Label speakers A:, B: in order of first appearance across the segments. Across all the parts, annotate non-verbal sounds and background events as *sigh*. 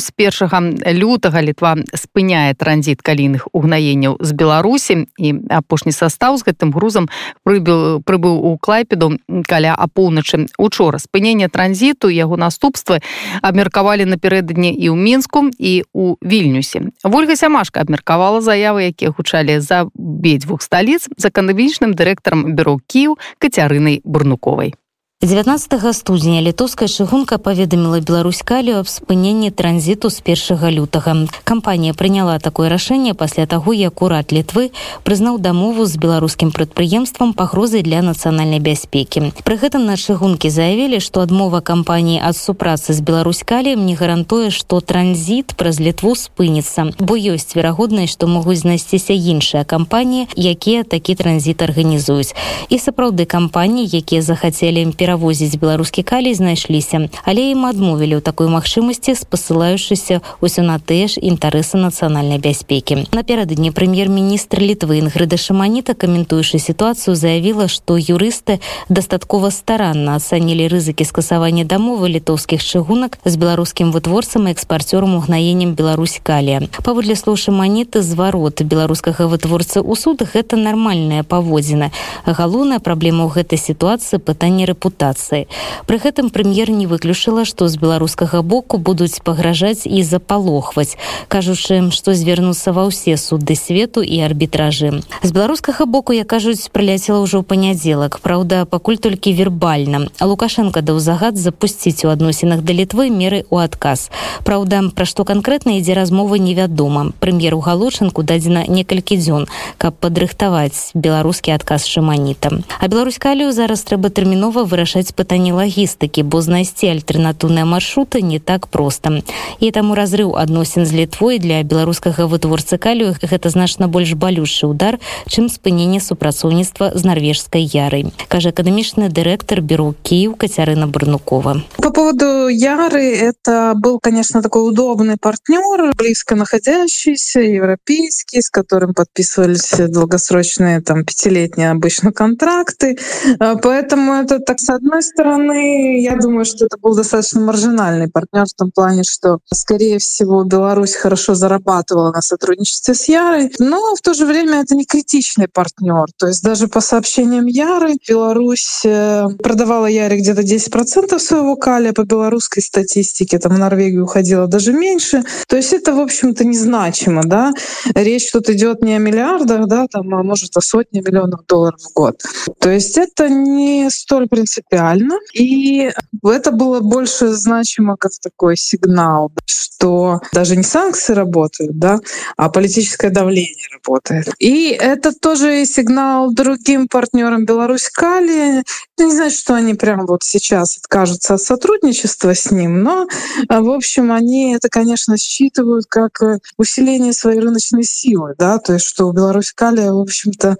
A: з першага лютага літва спыняе транзіт калійных угнаенняў з беларусі. І апошні состав з гэтым грузам прыбыл прыбыў у клайпеду каля апоўначы. Учора спынення транзіту яго наступствы абмеркавалі напярэдадні і ў мінску і у вільнюсе. Ольга сямашка абмеркавала заявы якія гучалі за абедзвюх сталіц за эканамічным дырэктарам бюро кіў кацярынай бурнуковай
B: 19 студзеня літоўская чыгунка паведаміла Беларусь калію аб спыненні транзіту з першага лютага. Кампанія прыняла такое рашэнне пасля таго, як урад літвы прызнаў дамову з беларускім прадпрыемствам пагрозай для нацыянальнай бяспекі. Пры гэтым на чыгункі заявілі, што адмова кампаніі ад супрацы з Беларусь каліем не гарантуе, што транзіт праз літву спыніцца, бо ёсць верагоднасць, што могуць знайсціся іншыя кампаніі, якія такі транзіт арганізуюць. І сапраўды кампаніі, якія захацелі імперы перавозіць беларускі калій знайшліся але ім адмовілі ў такой магчымасці спасылаючыся ўсё на тыя ж інтарэсы нацыянальнай бяспекі напярэдадні прэм'ер-міністр літвы інгрыда шаманіта каментуючы сітуацыю заявіла што юрысты дастаткова старанна ацанілі рызыкі скасавання дамовы літоўскіх чыгунак з беларускім вытворцам і экспарцёрам угнаеннем Беларусь калія паводле слоў шаманіты зварот беларускага вытворцы ў суд гэта нармальная паводзіна галоўная праблема ў гэтай сітуацыі пытанне рэпутацыі рэпутацыі. Пры гэтым прэм'ер не выключыла, што з беларускага боку будуць пагражаць і запалохваць, кажучы, што звярнуцца ва ўсе суды свету і арбітражы. З беларускага боку, я кажуць, прыляцела ўжо ў панядзелак. Праўда, пакуль толькі вербальна. А Лукашенко даў загад запусціць у адносінах да літвы меры ў адказ. Праўда, пра што канкрэтна ідзе размова невядома. Прэм'еру галочынку дадзена некалькі дзён, каб падрыхтаваць беларускі адказ шаманітам. А беларускалію зараз трэба тэрмінова вырашаць вырашаць пытанні лагістыкі бо знайсці альтэрнатыўныя маршруты не так проста і таму разрыў адносін з літвой для беларускага вытворцы калію гэта значна больш балюшы удар чым спыненне супрацоўніцтва з нарвежскай ярай кажа акадэмічны дырэктар бюро кіев кацярына барнукова
C: по поводу яры это был конечно такой удобный партнер близко находящийся европейский с которым подписывались долгосрочные там пятилетние обычно контракты поэтому это так одной стороны, я думаю, что это был достаточно маржинальный партнер в том плане, что, скорее всего, Беларусь хорошо зарабатывала на сотрудничестве с Ярой, но в то же время это не критичный партнер. То есть даже по сообщениям Яры Беларусь э, продавала Яре где-то 10% своего калия по белорусской статистике, там в Норвегию уходила даже меньше. То есть это, в общем-то, незначимо, да. Речь тут идет не о миллиардах, да, там, а может о сотне миллионов долларов в год. То есть это не столь принципиально принципиально. И это было больше значимо как такой сигнал, что даже не санкции работают, да, а политическое давление работает. И это тоже сигнал другим партнерам Беларусь Кали. Не знаю, что они прямо вот сейчас откажутся от сотрудничества с ним, но, в общем, они это, конечно, считывают как усиление своей рыночной силы, да, то есть что у Беларусь Кали, в общем-то,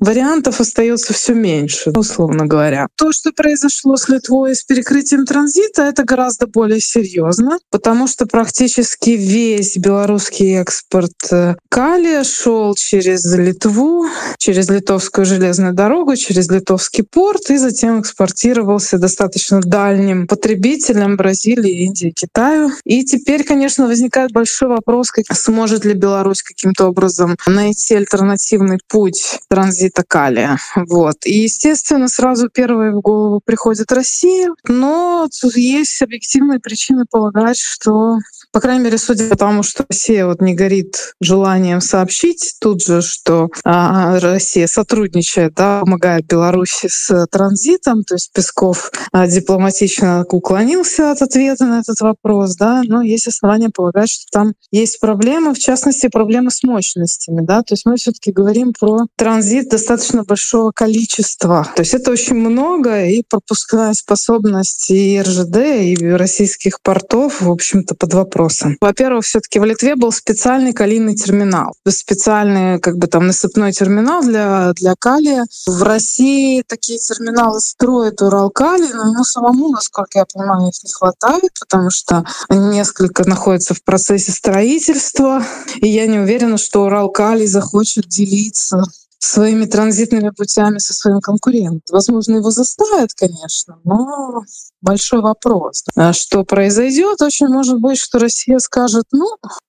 C: вариантов остается все меньше, условно говоря. То, что произошло с Литвой с перекрытием транзита, это гораздо более серьезно, потому что практически весь белорусский экспорт э, калия шел через Литву, через литовскую железную дорогу, через литовский порт и затем экспортировался достаточно дальним потребителям Бразилии, Индии, Китаю. И теперь, конечно, возникает большой вопрос, как сможет ли Беларусь каким-то образом найти альтернативный путь транзита калия. Вот. И, естественно, сразу первое в голову приходит Россия, но есть объективные причины полагать, что по крайней мере, судя по тому, что Россия вот не горит желанием сообщить тут же, что а, Россия сотрудничает, да, помогает Беларуси с транзитом, то есть Песков а, дипломатично уклонился от ответа на этот вопрос, да, но есть основания полагать, что там есть проблемы, в частности, проблемы с мощностями, да, то есть мы все-таки говорим про транзит достаточно большого количества, то есть это очень много, и пропускная способность и РЖД, и российских портов, в общем-то, под вопросом. Во-первых, все таки в Литве был специальный калийный терминал, специальный как бы там насыпной терминал для, для калия. В России такие терминалы строят Уралкали, но ему самому, насколько я понимаю, их не хватает, потому что несколько находятся в процессе строительства, и я не уверена, что Уралкали захочет делиться своими транзитными путями со своим конкурентом. Возможно, его заставят, конечно, но большой вопрос. А что произойдет? Очень может быть, что Россия скажет, ну,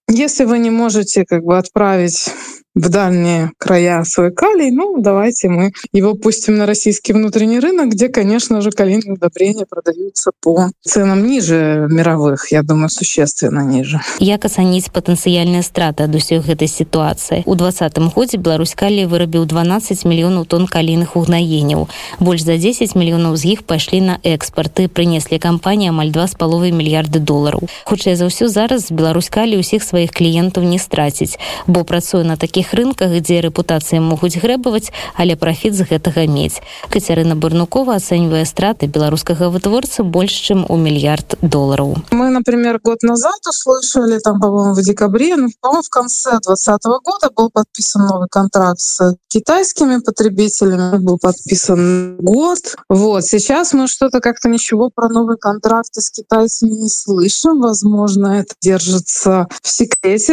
C: если вы не можете как бы отправить в дальние края свой калий, ну, давайте мы его пустим на российский внутренний рынок, где, конечно же, калийные удобрения продаются по ценам ниже мировых, я думаю, существенно ниже.
B: Як ацаніць патэнцыяльныя страты ад усёй гэтай сітуацыі? У двадцатым годзе Беларусь калій вырабіў 12 мільёнаў тонн калійных угнаенняў. Больш за 10 мільёнаў з іх пайшлі на экспарт і прынеслі кампаніі амаль два з паловай мільярды долараў. Хутчэй за ўсё зараз Беларусь калі ўсіх сваіх кліентаў не страціць, бо працуе на такіх такіх рынках дзе рэпутацыі могуць грэбаваць але прафіт з гэтага мець кацярына барнукова ацэньвае страты беларускага вытворцы больш чым у мільярд долларов
C: мы например год назад услышали там по-моему в декабре ну, по в конце двадцатого года был подписан новый контракт с китайскими потребителями был подписан год вот сейчас мы что-то как-то ничего про новые контракты с китайцами не слышим возможно это держится в секрете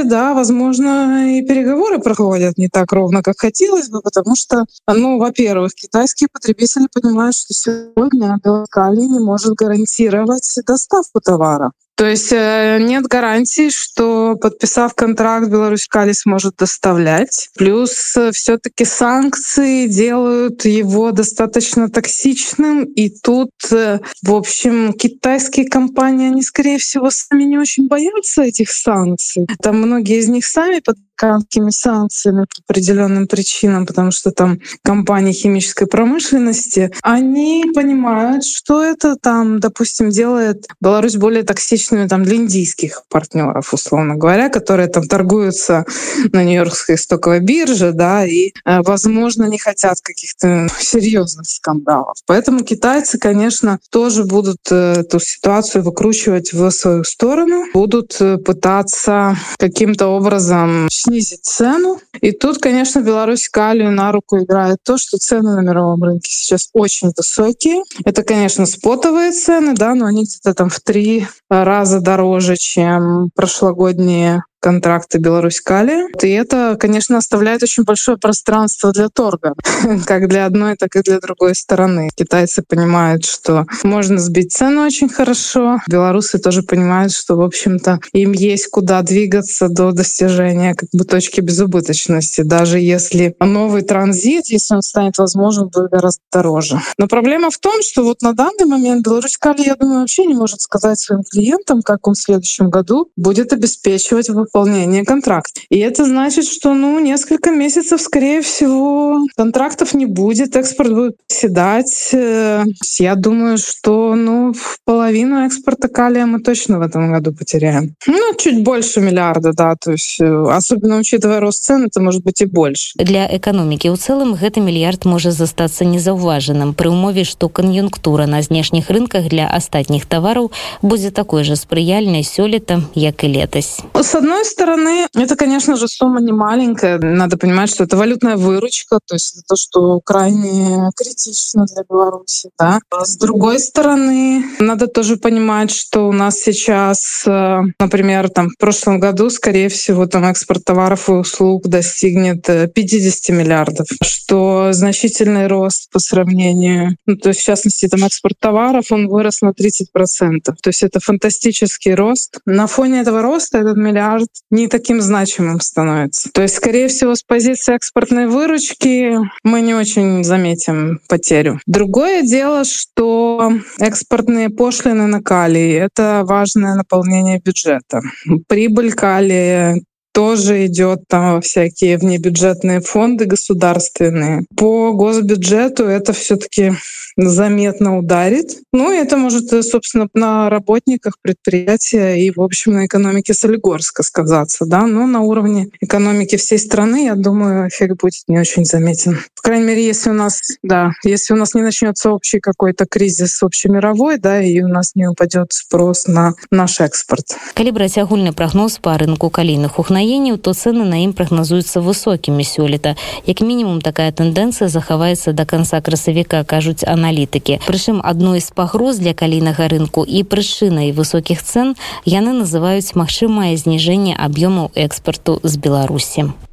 C: да возможно и переговоры проходят не так ровно, как хотелось бы, потому что, ну, во-первых, китайские потребители понимают, что сегодня Белкалий не может гарантировать доставку товара. То есть э, нет гарантии, что подписав контракт, Беларусь Кали сможет доставлять. Плюс э, все-таки санкции делают его достаточно токсичным. И тут, э, в общем, китайские компании, они, скорее всего, сами не очень боятся этих санкций. Там многие из них сами под американскими санкциями по определенным причинам, потому что там компании химической промышленности, они понимают, что это там, допустим, делает Беларусь более токсичными там для индийских партнеров, условно говоря, которые там торгуются на Нью-Йоркской стоковой бирже, да, и, э, возможно, не хотят каких-то серьезных скандалов. Поэтому китайцы, конечно, тоже будут э, эту ситуацию выкручивать в свою сторону, будут э, пытаться каким-то образом снизить цену. И тут, конечно, Беларусь калию на руку играет то, что цены на мировом рынке сейчас очень высокие. Это, конечно, спотовые цены, да, но они где-то там в три раза дороже, чем прошлогодние контракты Беларусь-Кали. И это, конечно, оставляет очень большое пространство для торга, *laughs* как для одной, так и для другой стороны. Китайцы понимают, что можно сбить цену очень хорошо. Белорусы тоже понимают, что, в общем-то, им есть куда двигаться до достижения как бы точки безубыточности, даже если новый транзит, если он станет возможен, будет гораздо дороже. Но проблема в том, что вот на данный момент Беларусь-Кали, я думаю, вообще не может сказать своим клиентам, как он в следующем году будет обеспечивать выполнения контракта. И это значит, что ну, несколько месяцев, скорее всего, контрактов не будет, экспорт будет седать. Э, я думаю, что ну, в половину экспорта калия мы точно в этом году потеряем. Ну, чуть больше миллиарда, да, то есть э, особенно учитывая рост цен, это может быть и больше.
B: Для экономики у целом гэты мільярд можа застацца незаўважаным пры ўмове, што кан'юнктура на знешніх рынках для астатніх тавараў будзе такой же спрыяльнай сёлета, як і летась.
C: С одной стороны, это, конечно же, сумма не маленькая. Надо понимать, что это валютная выручка, то есть это то, что крайне критично для Беларуси. Да? А с другой стороны, надо тоже понимать, что у нас сейчас, э, например, там, в прошлом году, скорее всего, там экспорт товаров и услуг достигнет 50 э, миллиардов, что значительный рост по сравнению. Ну, то есть, в частности, там экспорт товаров, он вырос на 30 процентов. То есть это фантастический рост. На фоне этого роста этот миллиард не таким значимым становится. То есть, скорее всего, с позиции экспортной выручки мы не очень заметим потерю. Другое дело, что экспортные пошлины на калий — это важное наполнение бюджета. Прибыль калия тоже идет там всякие внебюджетные фонды государственные. По госбюджету это все-таки заметно ударит. Ну, и это может, собственно, на работниках предприятия и, в общем, на экономике Солигорска сказаться, да, но на уровне экономики всей страны, я думаю, эффект будет не очень заметен. По крайней мере, если у нас, да, если у нас не начнется общий какой-то кризис общемировой, да, и у нас не упадет спрос на наш экспорт.
B: Калі браць агульны па рынку калійных ухнаенняў, то цены на ім прагназуюцца высокімі сёлета. Як мінімум такая тэндэнцыя захаваецца до конца красавіка, кажуць аналітыкі аналітыкі прычым адной з пагроз для калійнага рынку і прычынай высокіх цен яны называюць магчымае зніжэнне аб'ёмаў экспарту з беларусі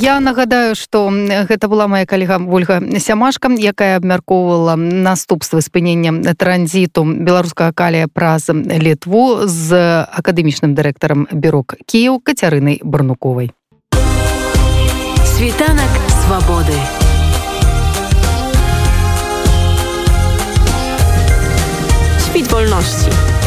A: Я нагадаю што гэта была моя калега ольга сямашка якая абмяркоўвала наступствы спынення транзіту беларускага калія праз літву з акадэмічным дырэктарам бюрок кіяў кацярынай барнуковай
D: світанак свабоды Świt wolności.